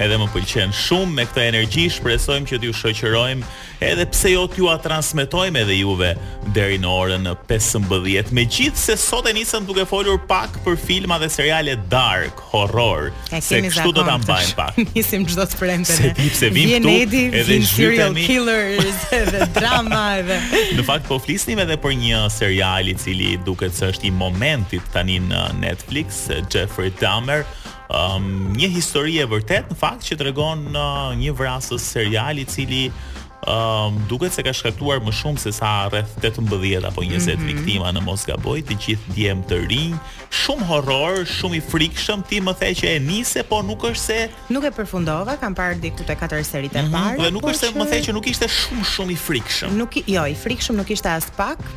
Edhe më pëlqen shumë me këtë energji, shpresojmë që t'ju shoqërojmë edhe pse jo t'jua transmetojmë edhe juve deri në orën 15. Megjithëse sot e nisëm duke folur pak për filma dhe seriale dark, horror, se kështu do ta mbajmë pak. Nisim çdo të premte. Se di pse vim këtu edhe serial killers, edhe drama, edhe... Në fakt po flisnim edhe për një serial i cili duket se është i momentit tani në Netflix, Jeffrey Dahmer, Një histori e vërtetë në fakt që tregon uh, një vrasës serial i cili um, duket se ka shkaktuar më shumë sesa rreth 18 apo 20 mm -hmm. viktima në mos gaboj, të gjithë djem të rinj, shumë horror, shumë i frikshëm, ti më the që e nise, po nuk është se nuk e përfundova, kam parë diku te katër seritë e mhm, para. Mm -hmm, dhe nuk po është se që... më the që nuk ishte shumë shumë i frikshëm. Nuk jo, i frikshëm nuk ishte as pak,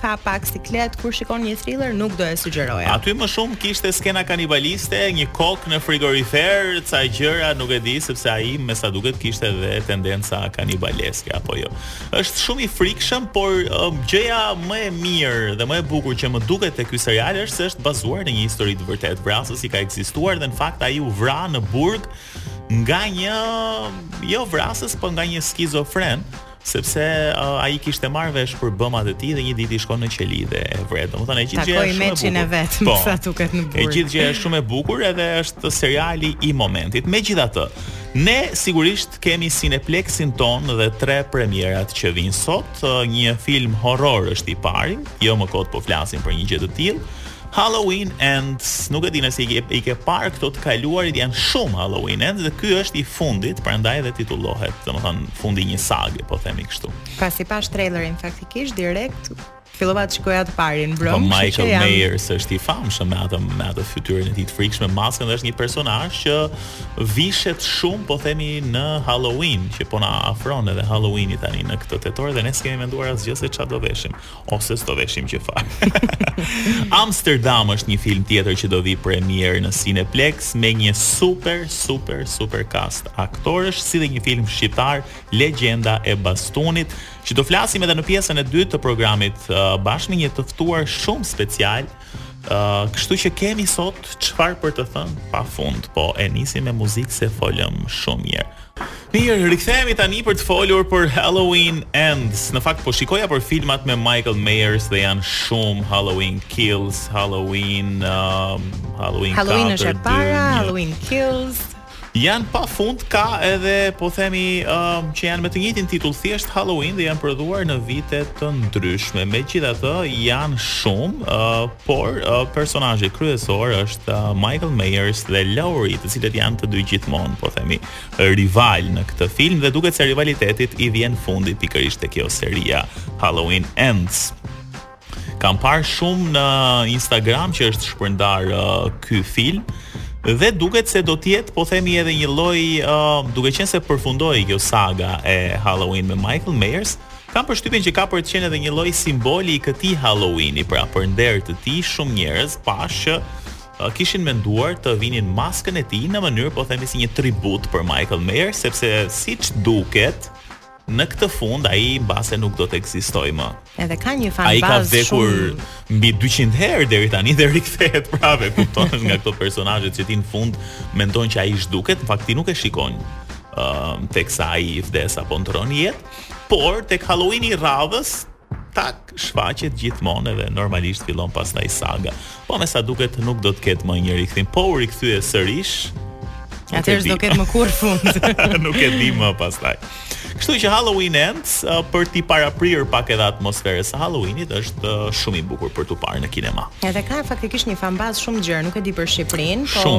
ka pak siklet kur shikon një thriller nuk do e sugjeroja. Aty më shumë kishte skena kanibaliste, një kokë në frigorifer, ca gjëra nuk e di sepse ai me sa duket kishte edhe tendenca kanibaleske apo jo. Është shumë i frikshëm, por um, gjëja më e mirë dhe më e bukur që më duket te ky serial është se është bazuar në një histori të vërtetë. Vrasësi ka ekzistuar dhe në fakt ai u vra në burg nga një jo vrasës, por nga një skizofren Sepse uh, ai kishte marrë vesh për bëmat e tij dhe një ditë i shkon në qeli dhe e vret. Domethënë e gjithë gjëja është shumë e bukur. E vet, po, me sa duket në burg. E gjithë gjëja është shumë e bukur edhe është seriali i momentit. Megjithatë, ne sigurisht kemi Cineplexin tonë dhe tre premierat që vijnë sot. Një film horror është i pari, jo më kot po flasim për një gjë të tillë. Halloween Ends, nuk e di nëse i ke, i ke parë këto të kaluarit janë shumë Halloween Ends dhe ky është i fundit, prandaj edhe titullohet, domethënë fundi i një sage, po themi kështu. Pasi pashë trailerin faktikisht direkt fillova të shikoja të parin bro. Po Michael jam... Myers është i famshëm me atë me atë fytyrën e tij të frikshme, maskën dhe është një personazh që vishet shumë, po themi në Halloween, që po na afron edhe Halloweeni tani në këtë tetor dhe ne s'kemi menduar asgjë se çfarë do veshim. Ose s'do veshim gjë fare. Amsterdam është një film tjetër që do vijë premierë në Cineplex me një super super super cast aktorësh si dhe një film shqiptar Legjenda e Bastunit që do flasim edhe në pjesën e dytë të programit uh, bashkë me një të ftuar shumë special Uh, kështu që kemi sot çfarë për të thënë pa fund, po e nisim me muzikë se folëm shumë mirë. Mirë, rikthehemi tani për të folur për Halloween Ends. Në fakt po shikoja për filmat me Michael Myers dhe janë shumë Halloween Kills, Halloween, um, Halloween Halloween është e para, Halloween Kills. Janë pa fund, ka edhe po themi um, që janë me të njëjtin titull thjesht Halloween dhe janë prodhuar në vite të ndryshme. Megjithatë janë shumë, uh, por uh, personazhi kryesor është uh, Michael Myers dhe Laurie, të cilët janë të dy gjithmonë po themi rivalë në këtë film dhe duket se rivalitetit i vjen fundi pikërisht te kjo seria Halloween Ends. Kam parë shumë në Instagram që është shpërndarë uh, ky film dhe duket se do të jetë po themi edhe një lloj uh, duke qenë se përfundoi kjo saga e Halloween me Michael Myers, kam përshtypjen që ka për të qenë edhe një lloj simboli i këtij Halloweeni, pra për nder të tij shumë njerëz pashë që uh, kishin menduar të vinin maskën e tij në mënyrë po themi si një tribut për Michael Myers, sepse siç duket Në këtë fund ai mbase nuk do të ekzistojë më. Edhe ka një fan bazë. Ai ka vdekur mbi 200 herë deri tani dhe rikthehet prapë, kupton, është nga këto personazhet që ti në fund mendon që ai zhduket, në fakt ti nuk e shikon. Ëm, uh, teksa ai vdes apo ndërron jetë, por tek Halloween i radhës Tak, shfaqet gjithmonë edhe normalisht fillon pastaj saga. Po me sa duket nuk do të ketë më një rikthim. Po u rikthye sërish. Atëherë s'do ketë më kurrë fund. nuk e di më pastaj. Kështu që Halloween Ends uh, për t'i paraprirë pak edhe atmosferës së Halloweenit është uh, shumë i bukur për t'u parë në kinema. Edhe ka faktikisht një fanbaz shumë të gjerë, nuk e di për Shqipërinë, po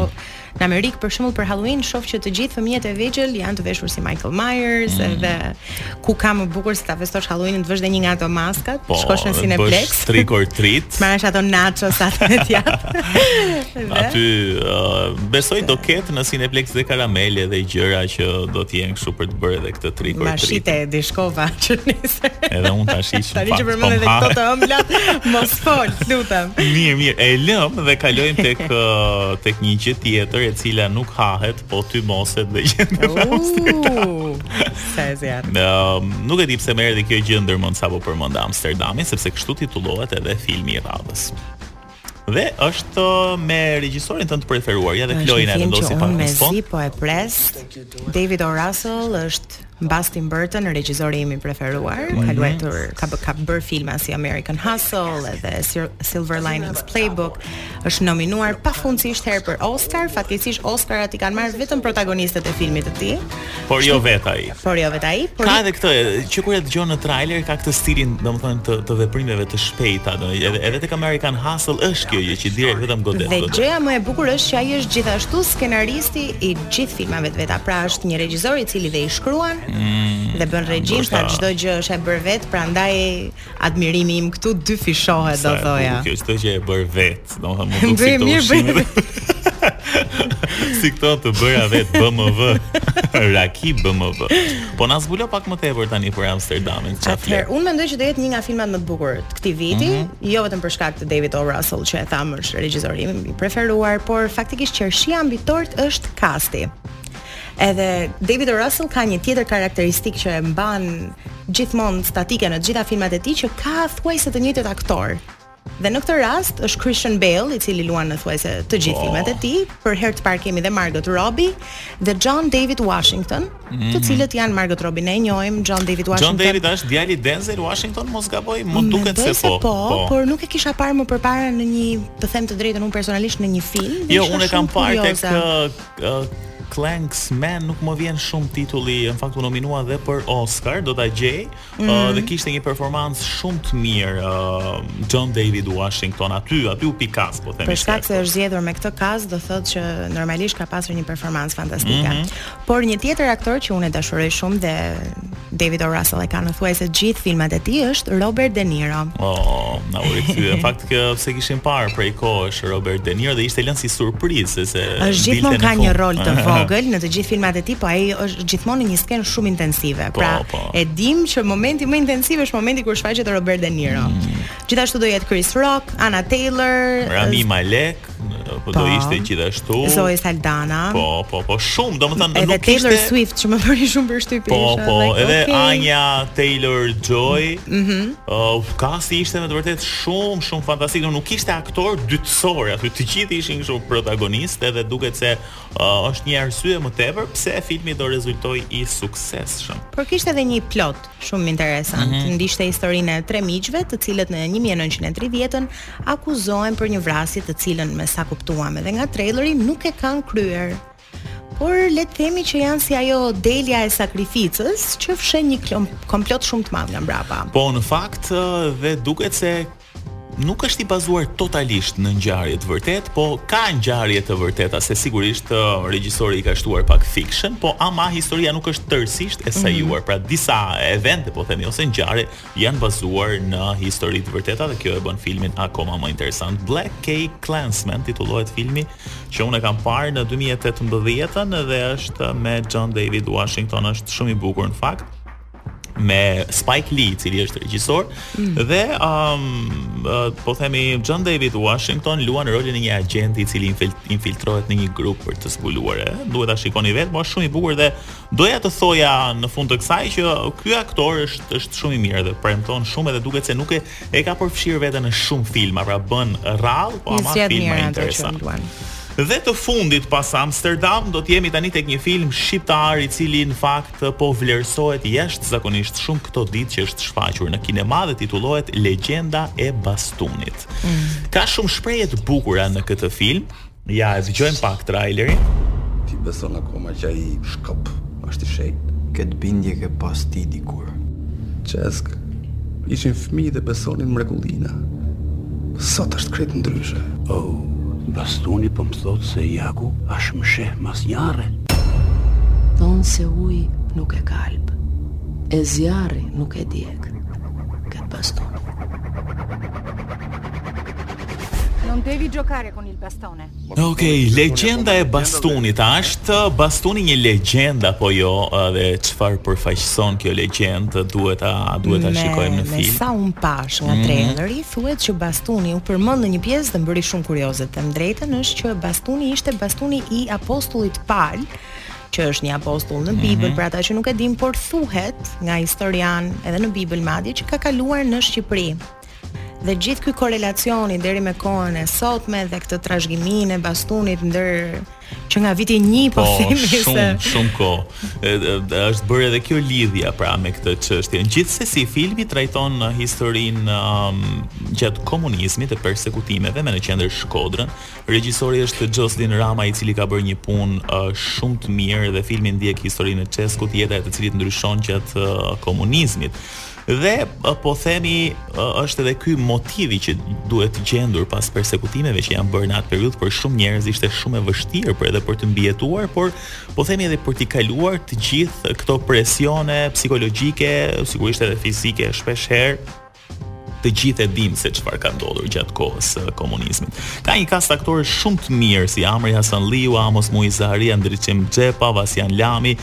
Në Amerikë për shembull për Halloween shoh që të gjithë fëmijët e vegjël janë të veshur si Michael Myers mm. edhe ku ka më bukur se ta festosh Halloweenin të veshësh dhe një nga ato maskat, po, shkosh në Cineplex. Po, trick or treat. Marrësh ato nachos atë me tjap. Aty uh, besoj do ketë në Cineplex dhe karamele dhe gjëra që do të jenë kështu për të bërë edhe këtë trick or treat. Mashite e dishkova që nisë. Edhe unë tash ishim. Tani që përmend po edhe këto të ëmbla, mos Fol, lutem. Mirë, mirë. E lëmë dhe kalojmë tek uh, tek një gjë tjetër e cila nuk hahet, po tymoset dhe gjendet në Amsterdam. Sa e zjarr. Um, nuk e di pse më erdhi kjo gjë ndërmend sapo përmenda Amsterdamin, sepse kështu titullohet edhe filmi i radhës. Dhe është uh, me regjisorin tënd të preferuar, ja dhe Është Flojin një e film që vendosi unë pak me në zi fond. po e pres. David O. Russell është Mbas Tim Burton, regjizori im i preferuar, mhm, ka luajtur, ka bë, ka bërë filma si American Hustle edhe Silver Linings Playbook, është nominuar pafundësisht herë për Oscar, fatkeqësisht Oscarat i kanë marrë vetëm protagonistët e filmit të tij. Por jo vetë ai. Por jo vetë ai, por Ka edhe këtë, që kur e dëgjon në trailer ka këtë stilin, domethënë të të veprimeve të shpejta, edhe edhe tek American Hustle është kjo gjë që direkt vetëm godet. Dhe gjëja më e bukur është që ai është gjithashtu skenaristi i gjithë filmave të veta. Pra është një regjisor i cili dhe i shkruan mm, dhe bën regjinë, pra çdo gjë është e bërë vetë, prandaj admirimi im këtu dyfishohet, do thoja. Kjo çdo gjë e bërë vetë, domethënë mund të thotë mirë bërë. si këto të bëra vetë BMW, Raki BMW. Po na zbulo pak më tepër tani për Amsterdamin, çfarë? Atëherë, unë mendoj që do jetë një nga filmat më të bukur të këtij viti, mm -hmm. jo vetëm për shkak David O. Russell që e thamë është regjisori im i preferuar, por faktikisht qershia mbi tortë është kasti. Edhe David O. Russell ka një tjetër karakteristikë që e mban gjithmonë statike në të gjithë filmat e tij që ka thuajse të njëjtët aktorë. Dhe në këtë rast është Christian Bale, i cili luan në thuajse të gjithë po. filmat e tij. Për herë të parë kemi dhe Margot Robbie dhe John David Washington, Të mhm. cilët janë Margot Robbie ne e njohim, John David Washington. John David është djali i Denzel Washington, mos gaboj, më duket se po, po. Po, por nuk e kisha parë më përpara në një, të them të drejtën, unë personalisht në një film. Jo, unë e kam parë tek Klansman nuk më vjen shumë titulli, në fakt u nominua dhe për Oscar, do ta gjej. Mm -hmm. uh, dhe kishte një performancë shumë të mirë uh, John David Washington aty, aty u pikas po themi. Për shkak se është zgjedhur me këtë kast, do thotë që normalisht ka pasur një performancë fantastike. Mm -hmm. Por një tjetër aktor që unë e dashuroj shumë dhe David O. Russell e ka në thuajse gjithë filmat e tij është Robert De Niro Oh, na u rikthye Në fakt që s'e kishim parë prej kohësh Robert De Niro Dhe ishte lënë si surprizë se, se është gjithmonë ka një rol të vogël Në të gjithë filmat e tij Po ai është është gjithmonë në një skenë shumë intensive. Po, pra, po. e dim që momenti më intensiv është momenti kur shfaqet Robert De Niro. Mm. Gjithashtu do jetë Chris Rock, Anya Taylor, Rami Malek, po do po. ishte gjithashtu. Zoe Saldana. Po, po, po, shumë, domethënë nuk kishte Taylor Swift që më bëri shumë përshtypje. Po, po, like, edhe okay. Anya Taylor Joy. Mhm. Mm uh, kasti ishte me të vërtetë shumë, shumë fantastik, nuk kishte aktor dytësor, aty të gjithë ishin kështu protagonistë edhe duket se Është një arsye më tepër pse filmi do rezultojë i suksesshëm. Por kishte edhe një plot shumë interesant. Mm -hmm. Ndiqte historinë e tre miqve, të cilët në 1930-ën akuzohen për një vrasje të cilën me sa kuptuam edhe nga traileri nuk e kanë kryer. Por le të themi që janë si ajo delja e sakrificës që fsheh një komplot shumë të madh nga mbrapa. Po në fakt dhe duket se Nuk është i bazuar totalisht në ngjarje të vërtetë, po ka ngjarje të vërteta, se sigurisht regjisori i ka shtuar pak fiction, po ama historia nuk është tërësisht e mhm. sajuar. Pra disa evente, po themi, ose ngjarje janë bazuar në histori të vërteta dhe kjo e bën filmin akoma më interesant. BlacKkKlansman titullohet filmi, që unë e kam parë në 2018-ën dhe është me John David Washington, është shumë i bukur në fakt. me Spike Lee, i cili është regjisor, mm. dhe um, uh, po themi John David Washington luan rolin e një agjenti i cili infil infiltrohet në një grup për të zbuluar. Duhet ta shikoni vetë, po shumë i bukur dhe doja të thoja në fund të kësaj që ky aktor është është shumë i mirë dhe premton shumë edhe duket se nuk e e ka përfshirë veten në shumë filma, pra bën rrallë, po ama filma interesante. Dhe të fundit pas Amsterdam do të jemi tani tek një film shqiptar i cili në fakt po vlerësohet jashtëzakonisht shumë këto ditë që është shfaqur në kinema dhe titullohet Legjenda e Bastunit. Mm. Ka shumë shprehje të bukura në këtë film. Ja, e dëgjojmë pak trailerin. Ti beson akoma që ai shkop është i shenjtë. Këtë bindje ke pas ti dikur. Çesk, Ishin fëmijë dhe besonin mrekullina. Sot është krejt ndryshe. Oh, bastuni po më thotë se Jaku asht mësheh mas njarre. Thonë se uji nuk e kalb, e zjarri nuk e djeg. Këtë bastun. Non devi giocare con il bastone. Okej, legjenda e bastunit a është bastuni një legjendë apo jo dhe çfarë përfaqëson kjo legjendë, duhet ta duhet ta shikojmë në film. Me sa un pash nga mhm. traileri, thuhet që bastuni u përmend në një pjesë dhe më bëri shumë kurioze, të them të drejtën është që bastuni ishte bastuni i apostullit Pal, që është një apostull në Bibël, mm -hmm. për ata që nuk e dinë, por thuhet nga historianë edhe në Bibël madje që ka kaluar në Shqipëri. Dhe gjithë ky korelacioni deri me kohën e sotme dhe këtë trashëgiminë e bastunit ndër që nga viti 1 po, po themi se shumë shumë kohë. Është bërë edhe kjo lidhja pra me këtë çështje. Gjithsesi filmi trajton uh, historinë um, gjatë komunizmit të persekutimeve me në qendër Shkodrën. Regjisori është Xhoslin Rama i cili ka bërë një punë uh, shumë të mirë dhe filmi ndjek historinë e Çeskut, jeta e të cilit ndryshon gjatë uh, komunizmit. Dhe po themi është edhe ky motivi që duhet gjendur pas persekutimeve që janë bërë në atë periudhë për shumë njerëz ishte shumë e vështirë për edhe për të mbijetuar, por po themi edhe për t'i kaluar të gjithë këto presione psikologjike, sigurisht edhe fizike shpesh herë të gjithë e dimë se çfarë ka ndodhur gjatë kohës së komunizmit. Ka një kast aktorë shumë të mirë si Amri Hasanlliu, Amos Muji Zaharia, Ndriçim Xhepa, Vasjan Lami,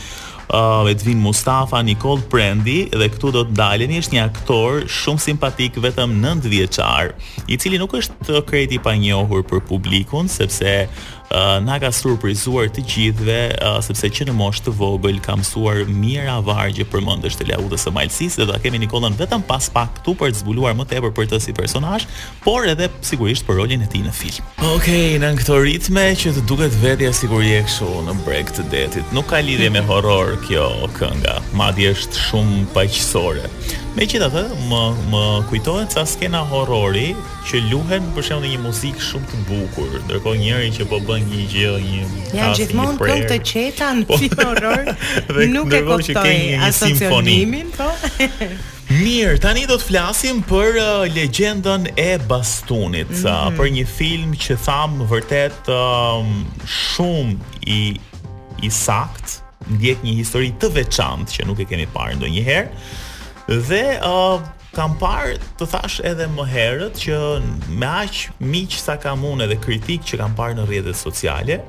Edvin Mustafa, Nikoll Prendi dhe këtu do të ndalemi është një aktor shumë simpatik vetëm 9 vjeçar, i cili nuk është krejt i panjohur për publikun sepse uh, na ka surprizuar të gjithëve uh, sepse që në moshë të vogël ka mësuar mijëra vargje përmendësh të Lahutës së Malësisë dhe do ta kemi Nikollën vetëm pas pak këtu për të zbuluar më tepër për të si personazh, por edhe sigurisht për rolin e tij në film. Okej, nën këto ritme që të duket vetja sikur je kështu në breg të detit. Nuk ka lidhje me horror kjo kënga, madje është shumë paqësore. Megjithatë, më më kujtohen ca skena horrori që luhen për shembull në një muzikë shumë të bukur, ndërkohë njëri që po bën një gjë, një Ja gjithmonë këngë të qeta në po. film horror nuk e kuptoj asocionimin, po. Mirë, tani do të flasim për legjendën e bastunit, mm -hmm. për një film që thamë vërtet shumë i, i saktë, ndjek një histori të veçantë që nuk e kemi parë ndonjëherë. Dhe uh, kam parë të thashë edhe më herët që me aq miq sa kam unë edhe kritikë që kam parë në rrjetet sociale,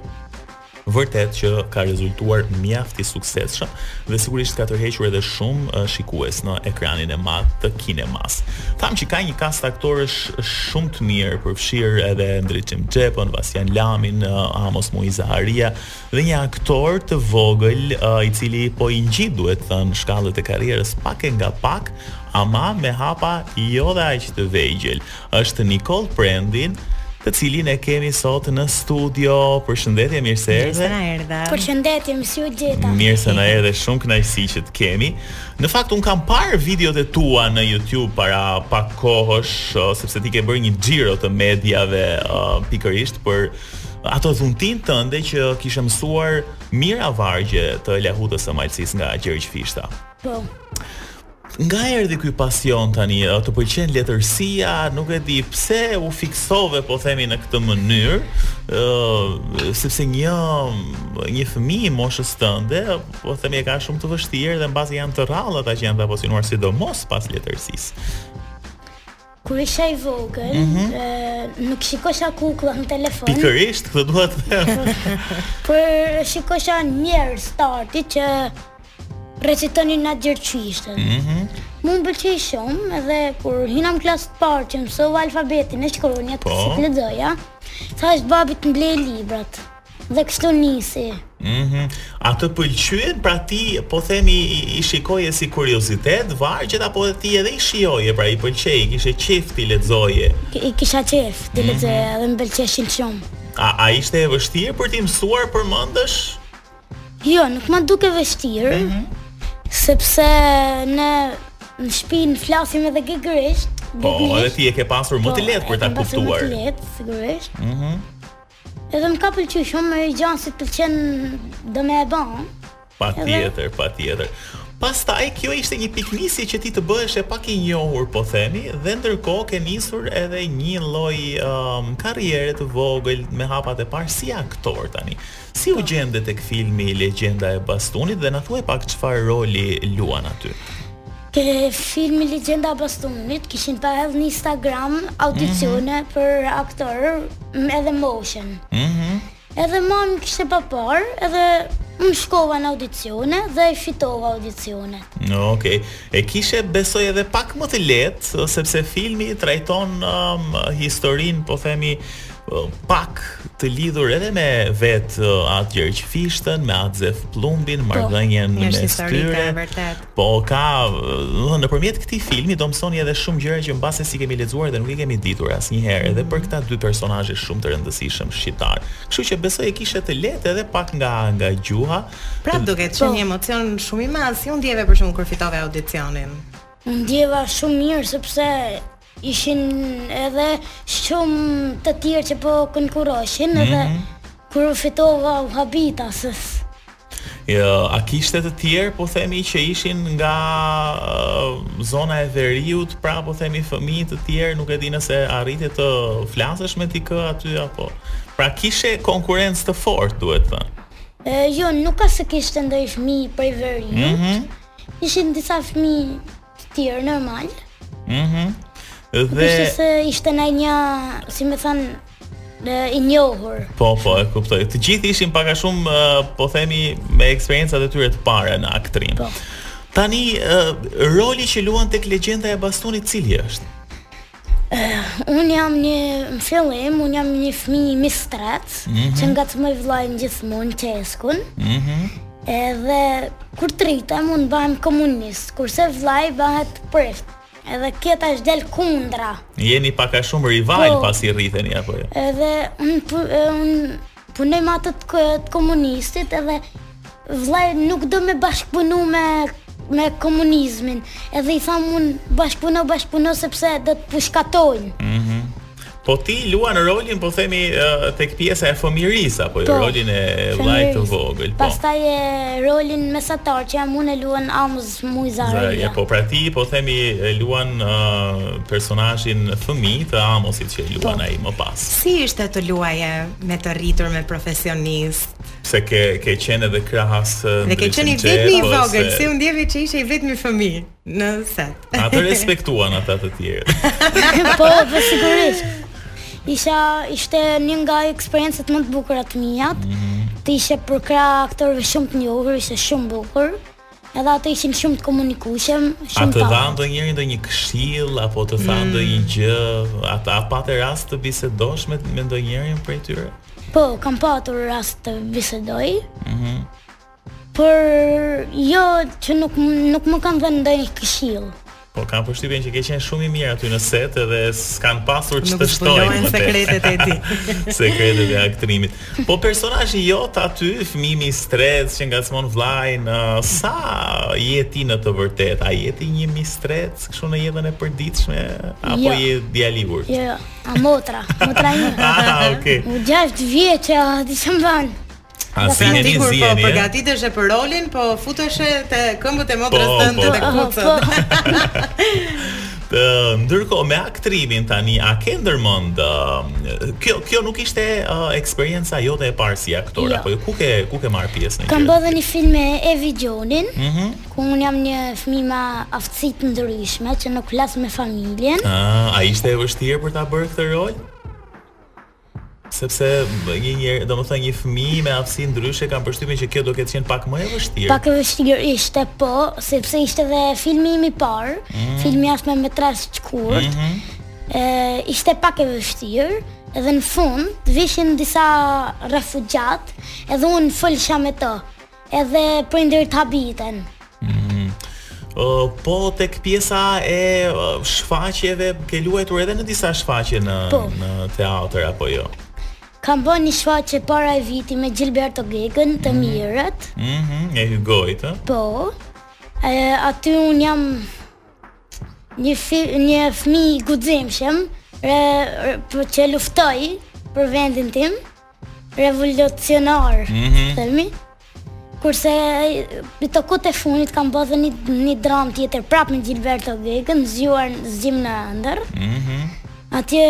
Vërtet që ka rezultuar mjaft i suksesshëm dhe sigurisht ka tërhequr edhe shumë shikues në ekranin e madh të kinemasë. Thamë që ka një kast aktorësh shumë të mirë, përfshirë edhe Ndriçim Xhepën, Vasjan Lamin, Amos Muji Zaharia dhe një aktor të vogël i cili po i ngjit duhet thënë shkallët e karrierës pak e nga pak, ama me hapa jo dhe aq të vegjël. Është Nikoll Prendi, të cilin e kemi sot në studio. Përshëndetje, mirë se erdhe. Përshëndetje, mirë se ju gjeta. Mirë se na erdhe, shumë kënaqësi që të kemi. Në fakt unë kam parë videot e tua në YouTube para pak kohësh, uh, sepse ti ke bërë një xhiro të mediave uh, pikërisht për atë dhuntinë tënde që kishe mësuar mijëra vargje të Lahutës së Malcisë nga Gjergj Fishta. Po. Nga erdhi ky pasion tani? Të pëlqen letërsia? Nuk e di pse u fiksove po themi në këtë mënyrë, ë sepse një një fëmijë i moshës tënde, po themi e ka shumë të vështirë dhe mbase janë të rrallë ata që janë të apasionuar sidomos pas letërsisë. Kur isha i vogël, mm -hmm. nuk shikosha kukulla në telefon. Pikërisht, këtë duhet të them. Por shikosha njerëz të artit që recitonin Gjergj Fishtën. Mm -hmm. Mu më pëlqej shumë dhe kur hina në klasë të parë që mësova alfabetin e shkronjat, po. si të lexoja, thashë babit të m'blej librat. Dhe kështu nisi. Mhm. Mm a të pëlqyen pra ti po themi i, i shikoje si kuriozitet vargjet apo dhe ti edhe i shijoje pra i pëlqeje, i kishe qejf t'i lexoje. I kisha qejf t'i mm -hmm. lexoje mhm. dhe më pëlqeshin shumë. A a ishte e vështirë për t'i mësuar përmendësh? Jo, nuk më dukej vështirë. Mm -hmm. Sepse ne në shtëpi ne flasim edhe gegërisht. Po, edhe ti e ke pasur më të po, lehtë për ta kuptuar. Po, më të lehtë sigurisht. Mhm. Mm Edhe më ka pëlqy shumë me gjanë si të pëlqen do me e ba. Patjetër, patjetër. Pastaj, kjo ishte një pikënisje që ti të bëheshe pak i njohur, po themi, dhe ndërkohë ke nisur edhe një lloj um, karriere të vogël me hapat e parë si aktor tani. Si u po. gjende tek filmi Legjenda e Bastunit dhe na thuaj pak çfarë roli luan aty? Te filmi Legjenda e Bastunit kishim pa edhe në Instagram audicione mm -hmm. për aktorë edhe moshën. Mhm. Mm edhe mami kishte pa par, edhe un shkova në audicione dhe e fitova audicionin. No, ok. E kishe besoj edhe pak më të lehtë, sepse filmi trajton um, historinë, po themi, uh, pak të lidhur edhe me vetë uh, At Gjergj Fishtën, me At Zef Pllumin, po, marrëdhënien mes tyre. Po ka, do të thënë nëpërmjet këtij filmi do mësoni edhe shumë gjëra që mbase s'i kemi lexuar dhe nuk i kemi ditur asnjëherë mm -hmm. edhe për këta dy personazhe shumë të rëndësishëm shqiptarë. Kështu që besoj e kishe të lehtë edhe pak nga nga gjuha. Prap duke qenë po. një emocion shumë i madh, si u ndjeve për shembull kur fitove audicionin? U ndjeva shumë mirë sepse Ishin edhe shumë të tjerë që po konkurronin mm -hmm. dhe mhm. kur e fitova u habita se Jo, a kishte të tjerë, po themi që ishin nga uh, zona e veriut, pra po themi fëmijë të tjerë, nuk e di nëse arrite të flisje me dikë aty, apo... Pra kishte konkurrencë të fortë, duhet të. E, jo, nuk ka se kishte ndonjë fëmijë prej veriut, mm -hmm. ishin disa fëmijë Të tjerë normal. Mhm. Mm dhe Kishte se ishte në një, si me thanë, në i njohur. Po, po, e kuptoj. Të gjithë ishin pak a shumë, po themi, me eksperiencat e tyre të para në aktrim. Po. Tani, roli që luan tek legjenda e bastunit cili është? Unë jam një në fillim, unë jam një fëmijë mistrec, mm -hmm. që ngacmoj vëllain gjithmonë Çeskon. Mhm. Mm edhe kur të rritem unë bahem komunist, kurse vëllai bahet prift. Edhe ky tash del kundra. Jeni pak a shumë rivalë po, pasi rriteni apo jo? Edhe unë un, Punoj me ata të komunistit edhe vllai nuk do me bashkëpunu me me komunizmin. Edhe i tham un bashkëpuno, bashkëpuno sepse do të pushkatojnë. Mhm. Mm Po ti luan rolin, po themi tek pjesa e fëmijërisë apo jo po, rolin e vllait të vogël. Po. Pastaj e rolin mesatar që jam unë e luan Amos Zari. Po pra ti po themi luan personazhin fëmijë të Amosit që luan po. ai më pas. Si ishte të luaje me të rritur me profesionistë? Se ke ke qenë edhe krahas ndryshim. Dhe ke qenë i vetmi i po, vogël, si u ndjeve që ishe i vetmi fëmijë në set. A të respektuan ata të tjerët. po, po sigurisht. Isha ishte një nga eksperiencat më të bukura të mia. Mm -hmm. Të ishe përkrah aktorëve shumë të njohur, ishte shumë bukur. Edhe ato ishin shumë të komunikueshëm, shumë të. A të dha ndonjëri ndonjë këshillë apo të tha, mm, ndonjë gjë? A pate rast të bisedosh me me ndonjërin prej tyre? Po, kam patur rast të bisedoj. Mhm. Mm por jo që nuk nuk më kanë dhënë ndonjë këshillë. Po kam përshtypjen që ke qenë shumë i mirë aty në set dhe s'kanë pasur ç'të të shtojnë. Nuk sekretet e ti. sekretet e aktrimit. Po personazhi jot aty, fëmi mistrec që ngacmon vllajin, sa je ti në të vërtetë? A je ti një mistrec kështu në jetën e përditshme apo jo. je djalë i urtë? Jo, jo. A motra, motra ime. ah, okay. Mu gjashtë vjeç, a di ç'më bën? A si e di kur po përgatitesh për rolin, po futesh te këpucët e motrës po, tënde po. te këpucët. Po. Ndërkohë me aktrimin tani a ke ndërmend kjo kjo nuk ishte uh, eksperienca jote e parë si aktor jo. apo jo? ku ke ku ke marrë pjesë në gjë? Kam bërë dhe një film me Evi Gjonin, mm -hmm. ku unë jam një fëmijë me aftësi të ndryshme që nuk flas me familjen. Ah, a ishte e vështirë për ta bërë këtë rol? Sepse një njeri, domethënë një fëmi me aftësi ndryshe, kam përshtypjen që kjo do ketë qenë pak më e vështirë. Pak e vështirë ishte po, sepse ishte dhe filmi im i parë, mm. filmi është me metrazh të shkurtër, mm -hmm. ishte pak e vështirë, edhe në fund, vishin disa refugjatë, edhe unë flisja me ta. Edhe prindërit habiten. Mm. Uh, po tek pjesa e uh, shfaqjeve ke luajtur edhe në disa shfaqje në po. në teatr apo jo? Kam bërë një shfaqje para një viti me Xhilberto Gegën Të mm -hmm. mjerët. Mhm, mm e Hugoit, a? Po. E, aty unë jam një fi, një fëmijë i guximshëm, re, re, po që luftoj për vendin tim. revolucionar, mm -hmm. themi. Kurse kohët e fundit kam bërë dhe një, një dramë tjetër prap me Xhilberto Gegën, zgjuar zgjim në ëndërr. Mm -hmm. Atje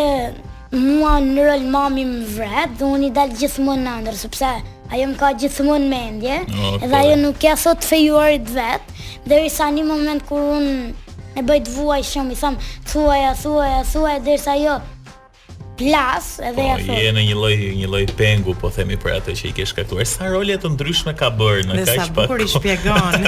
mua në rol mami më vret, dhe unë i dal gjithmonë në ëndërr, sepse ajo më ka gjithmonë në mendje, okay. edhe ajo nuk ia thotë të fejuarit vet, derisa një moment kur unë e bëj të vuajë shumë, i them, thuaja, thuaja, thuaja, derisa ajo, Plas edhe ja po, thotë. Je në një lloj një lloj pengu po themi për atë që i ke shkaktuar. Sa role të ndryshme ka bërë në kaq pak. Sa bukur i shpjegon.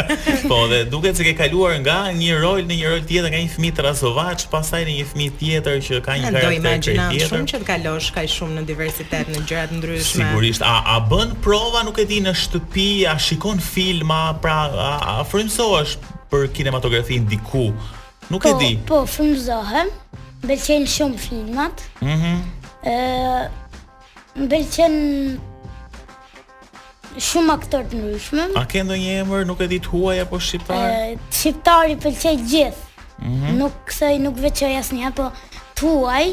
po dhe duket se ke kaluar nga një rol në një rol tjetër, nga një fëmijë trazovaç, pastaj në një fëmijë tjetër që ka një karakter tjetër. Do shumë që të kalosh kaq shumë në diversitet në gjëra të ndryshme. Sigurisht, a a bën prova, nuk e di në shtëpi, a shikon filma, pra a, a frymëzohesh për kinematografinë diku Nuk e po, di. Po, frymëzohem. Më pëlqejnë shumë filmat. Mhm. Ëh, më pëlqejnë shumë aktorë të ndryshëm. A ke ndonjë emër, nuk e di të huaj apo shqiptar? Ëh, shqiptarët i pëlqej gjithë. Mhm. Nuk kësaj nuk veçoj asnjë, po të huaj.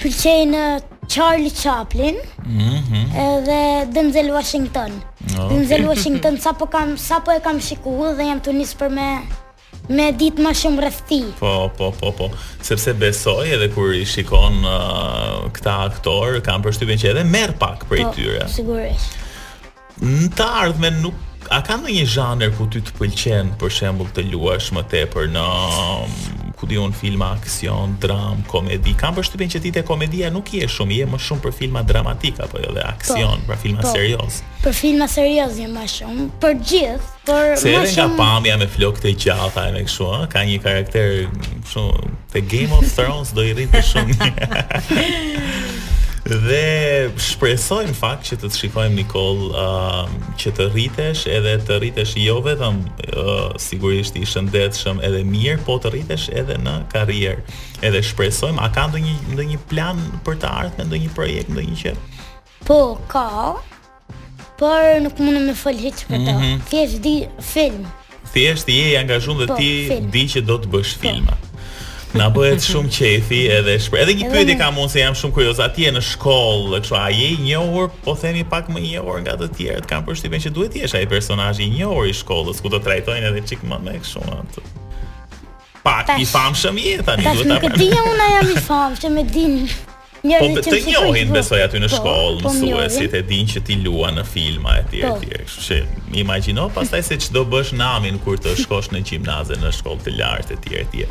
Pëlqej Charlie Chaplin. Mhm. Edhe Denzel Washington. Okay. Denzel Washington sapo kam sapo e kam shikuar dhe jam tu nis për me Me e ditë ma shumë rreth tij. Po, po, po, po. Sepse besoj edhe kur i shikon uh, këta aktorë, kam përshtypjen që edhe merr pak prej po, tyre. Po, sigurisht. Në të ardhmen nuk a ka ndonjë zhanër ku ty të pëlqen për shembull të luash më tepër në ku di unë filma aksion, dramë, komedi. Kam përshtypjen që ti te komedia nuk je shumë, je më shumë për filma dramatikë apo jo dhe po, aksion, po, pra filma po, seriozë. Për filma seriozë jam më shumë, për gjithë. Por se edhe nga pamja me flokët e gjata e me kështu, ëh, ka një karakter kështu te Game of Thrones do i rrije shumë. dhe shpresoj në fakt që të të shikojmë Nikol, uh, që të rritesh edhe të rritesh jo vetëm uh, sigurisht i shëndetshëm edhe mirë, po të rritesh edhe në karrierë. Edhe shpresojmë, a ka ndonjë ndonjë plan për të ardhmen, ndonjë projekt, ndonjë gjë? Po, ka. Por nuk mundem të fol hiç për to. Mhm. Thjesht do film. Thjesht je i angazhuar dhe po, ti di që do të bësh po. filma. Na bëhet shumë qefi edhe shpre. Edhe një pyetje kam unë se jam shumë kurioz. Atje në shkollë, kështu a je i njohur, po themi pak më i njohur nga të tjerët. Kam përshtypjen që duhet të jesh ai personazh i njohur i shkollës ku do të trajtojnë edhe çik më me kështu atë. Pak i famshëm je tani, duhet ta. Tash nuk e di unë a jam i famshëm, e din. Po be, të njohin besoj aty në po, shkollë, po mësuesit e dinë që ti luan në filma etj po. etj. Kështu që imagjino pastaj se ç'do bësh namin kur të shkosh në gjimnaze, në shkollë të lartë etj etj.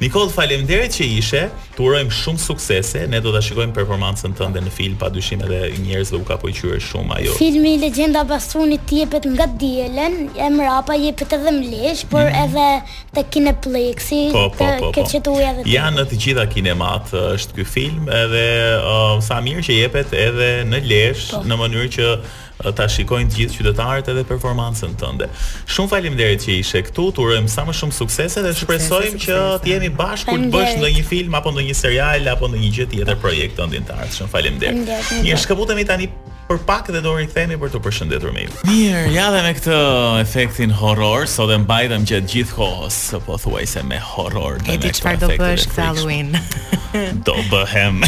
Nikol, faleminderit që ishe. Të urojmë shumë suksese. Ne do ta shikojmë performancën tënde në film, padyshim edhe njerëzve u ka pëlqyer shumë ajo. Filmi Legjenda e Bastunit jepet nga e diela, e mrapa jepet edhe n'Lezhë, por mm -hmm. edhe te kineplexi po, po, po, po. janë në të gjitha kinemat është ky film edhe uh, sa mirë që jepet edhe në Lezhë po. në mënyrë që uh, ta shikojnë të gjithë qytetarët edhe performancën tënde. Shumë faleminderit që ishe këtu. Të urojmë sa më shumë suksese dhe shpresojmë që të jemi bashkë kur të bësh ndonjë film apo ndonjë serial apo ndonjë gjë tjetër projekt tëndin të artit. Shumë faleminderit. Mirë, shkëputemi tani për pak dhe do rikthehemi për t'u përshëndetur me ju. Mirë, ja dhe me këtë efektin horror, sot e mbajtëm gjatë gjithë kohës, po thuajse me horror dhe Edi, me këtë efektin. do bësh këtë Halloween? do bëhem.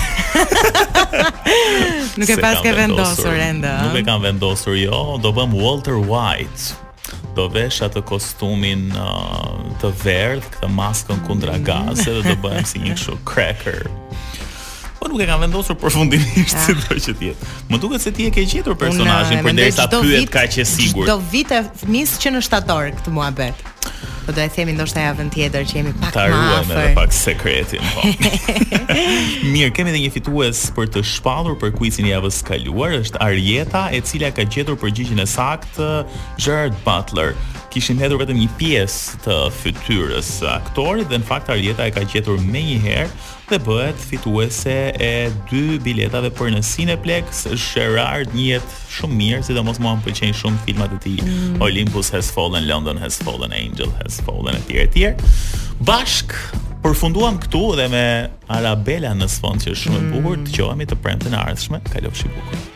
Nuk e paske vendosur ende. Nuk e kam vendosur jo, do bëhem Walter White. Do vesh atë kostumin uh, të verdhë, këtë maskën kundragaz dhe do bëhem si një kështu cracker. Po nuk e kam vendosur përfundimisht si do që të jetë. Më duket se ti e ke gjetur personazhin eh, përderisa pyet kaq e sigurt. Çdo vit e nis që në shtator këtë muhabet. Po do e themi ndoshta javën tjetër që jemi pak më afër. Ta mbajmë edhe pak sekretin. Po. Mirë, kemi edhe një fitues për të shpallur për kuicin e javës së kaluar, është Arjeta, e cila ka gjetur përgjigjen e saktë të Gerard Butler kishim hedhur vetëm një pjesë të fytyrës së aktorit dhe në fakt Arjeta e ka gjetur menjëherë dhe bëhet fituese e dy biletave për në Cineplex. Gerard njihet shumë mirë, sidomos mua më pëlqejnë shumë filmat e tij. Mm. Olympus has fallen, London has fallen, Angel has fallen etj etj. Bashkë përfunduam këtu dhe me Arabella në sfond që është shumë e mm. bukur, dëgjohemi të premten e ardhshme. Kalofshi bukur.